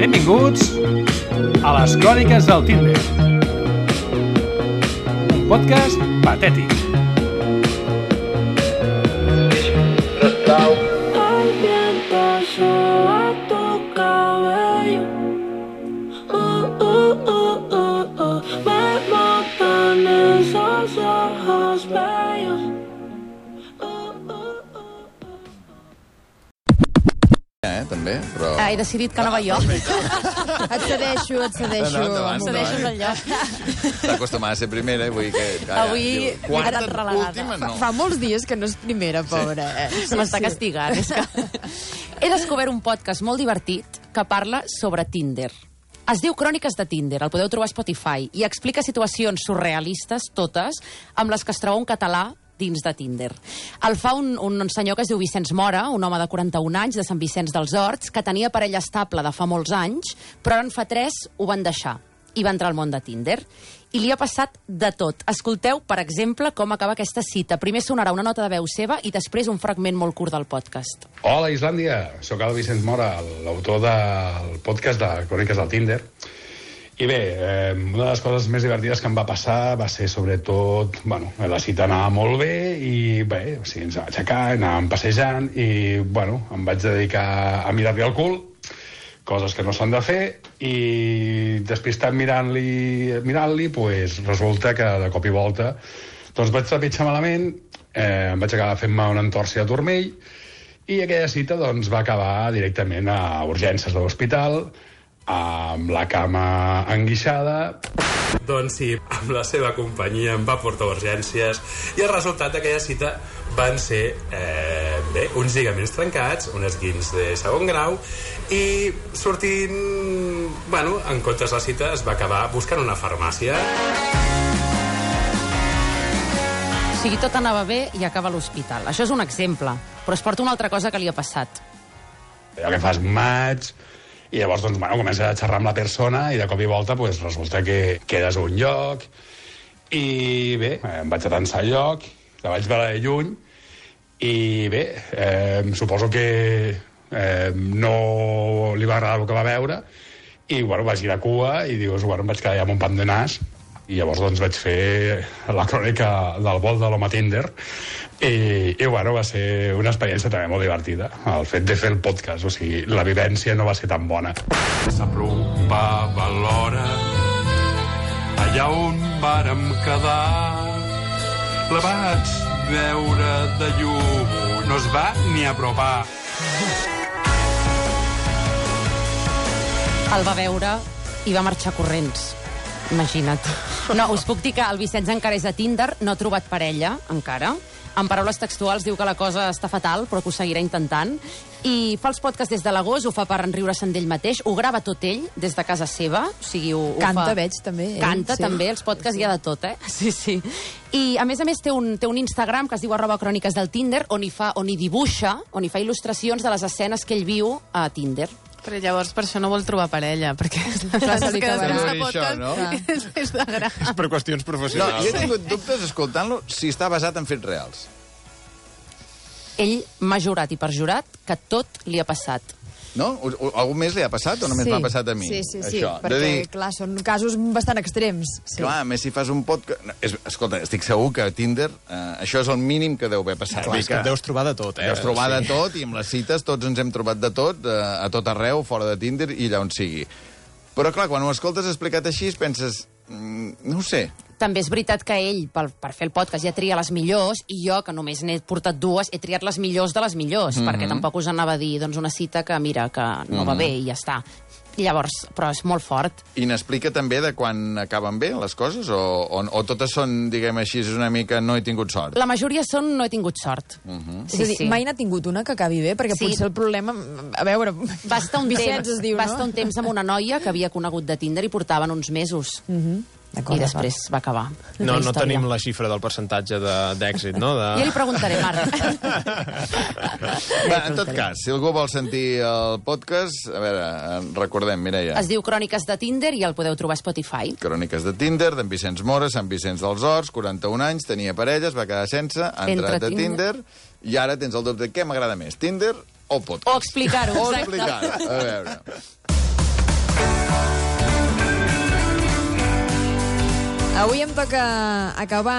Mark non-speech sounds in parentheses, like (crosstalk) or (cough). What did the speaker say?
Benvinguts a les Cròniques del Tinder. Un podcast patètic. El viento soba tu cabello. Eh, també, però... Ah, he decidit que (laughs) no va jo. Et cedeixo, et cedeixo. Endavant, endavant, Cedeixes endavant. el lloc. Està acostumada a ser primera, eh? vull que... Calla, Avui diu, quarta, relegada. última, no. Fa molts dies que no és primera, pobra. Eh? Se m'està castigant. És que... (laughs) He descobert un podcast molt divertit que parla sobre Tinder. Es diu Cròniques de Tinder, el podeu trobar a Spotify, i explica situacions surrealistes, totes, amb les que es troba un català dins de Tinder. El fa un, un senyor que es diu Vicenç Mora, un home de 41 anys, de Sant Vicenç dels Horts, que tenia parella estable de fa molts anys, però ara en fa 3 ho van deixar i va entrar al món de Tinder. I li ha passat de tot. Escolteu, per exemple, com acaba aquesta cita. Primer sonarà una nota de veu seva i després un fragment molt curt del podcast. Hola, Islàndia. Sóc el Vicenç Mora, l'autor del podcast de Cròniques del Tinder. I bé, eh, una de les coses més divertides que em va passar va ser sobretot... Bueno, la cita anava molt bé i bé, o sigui, ens vam aixecar, anàvem passejant i, bueno, em vaig dedicar a mirar-li el cul, coses que no s'han de fer, i despistat mirant-li, mirant-li, pues, resulta que de cop i volta doncs vaig trepitjar malament, eh, em vaig acabar fent-me una entorsi de turmell, i aquella cita doncs, va acabar directament a urgències de l'hospital, amb la cama enguixada, Doncs sí, amb la seva companyia em va portar a urgències i el resultat d'aquella cita van ser eh, bé, uns lligaments trencats, un esguins de segon grau i sortint... Bueno, en comptes la cita es va acabar buscant una farmàcia. O sigui, tot anava bé i acaba a l'hospital. Això és un exemple, però es porta una altra cosa que li ha passat. allò que fas maig, i llavors, doncs, bueno, comences a xerrar amb la persona i de cop i volta, pues, resulta que quedes a un lloc. I bé, em vaig atançar al lloc, la vaig veure de lluny i bé, eh, suposo que eh, no li va agradar el que va veure i, bueno, vaig girar cua i dius, bueno, em vaig quedar allà amb un pam de nas i llavors doncs vaig fer la crònica del vol de l'home Tinder. I, i bueno, va ser una experiència també molt divertida el fet de fer el podcast, o sigui, la vivència no va ser tan bona. S'apropava l'hora allà on vàrem quedar. La vaig veure de llum no es va ni apropar. El va veure i va marxar corrents. Imagina't. No, us puc dir que el Vicenç encara és a Tinder, no ha trobat parella, encara. En paraules textuals diu que la cosa està fatal, però que ho seguirà intentant. I fa els podcasts des de l'agost, ho fa per enriure-se'n d'ell mateix, ho grava tot ell, des de casa seva. O sigui, ho, ho Canta, fa... veig, també, ell, Canta, sí. també, els podcasts hi ha de tot, eh? (laughs) Sí, sí. I, a més a més, té un, té un Instagram que es diu arroba cròniques del Tinder, on hi, fa, on hi dibuixa, on hi fa il·lustracions de les escenes que ell viu a Tinder. Però llavors per això no vol trobar parella, perquè li (laughs) que després de podcast no? és més de gra. És per qüestions No, professionals. jo he tingut dubtes escoltant-lo si està basat en fets reals. Ell m'ha jurat i perjurat que tot li ha passat. No? O, o, algú més li ha passat o només m'ha passat a mi? Sí, sí, sí, Això, perquè, dir, clar, són casos bastant extrems. Sí. Clar, a més si fas un podcast... No, és, escolta, estic segur que a Tinder eh, això és el mínim que deu haver passat. Clar, és que et deus trobar de tot, eh? Deus trobar de tot, i amb les cites tots ens hem trobat de tot, eh, a tot arreu, fora de Tinder i allà on sigui. Però, clar, quan ho escoltes explicat així, penses... Mm, no ho sé. També és veritat que ell, per, per fer el podcast, ja tria les millors, i jo, que només n'he portat dues, he triat les millors de les millors, mm -hmm. perquè tampoc us anava a dir doncs, una cita que, mira, que no va bé i ja està. I llavors, però és molt fort. I n'explica també de quan acaben bé les coses? O, o, o totes són, diguem així, és una mica no he tingut sort? La majoria són no he tingut sort. Uh -huh. És a dir, mai n'ha tingut una que acabi bé, perquè Sí. potser el problema... A veure, Va estar un temps, diu, va no? estar un temps amb una noia que havia conegut de Tinder i portaven uns mesos. Uh -huh. I després va acabar. No, no tenim la xifra del percentatge de- d'èxit, no? De... Ja li preguntaré, Marc. (laughs) Va, en tot cas, si algú vol sentir el podcast, a veure, recordem, Mireia. Es diu Cròniques de Tinder i el podeu trobar a Spotify. Cròniques de Tinder, d'en Vicenç Mora, Sant Vicenç dels Horts, 41 anys, tenia parella, es va quedar sense, ha Entre entrat a Tinder. Tinder, I ara tens el dubte, què m'agrada més, Tinder o podcast? O explicar-ho, O exacte. explicar-ho. A veure... Avui em toca acabar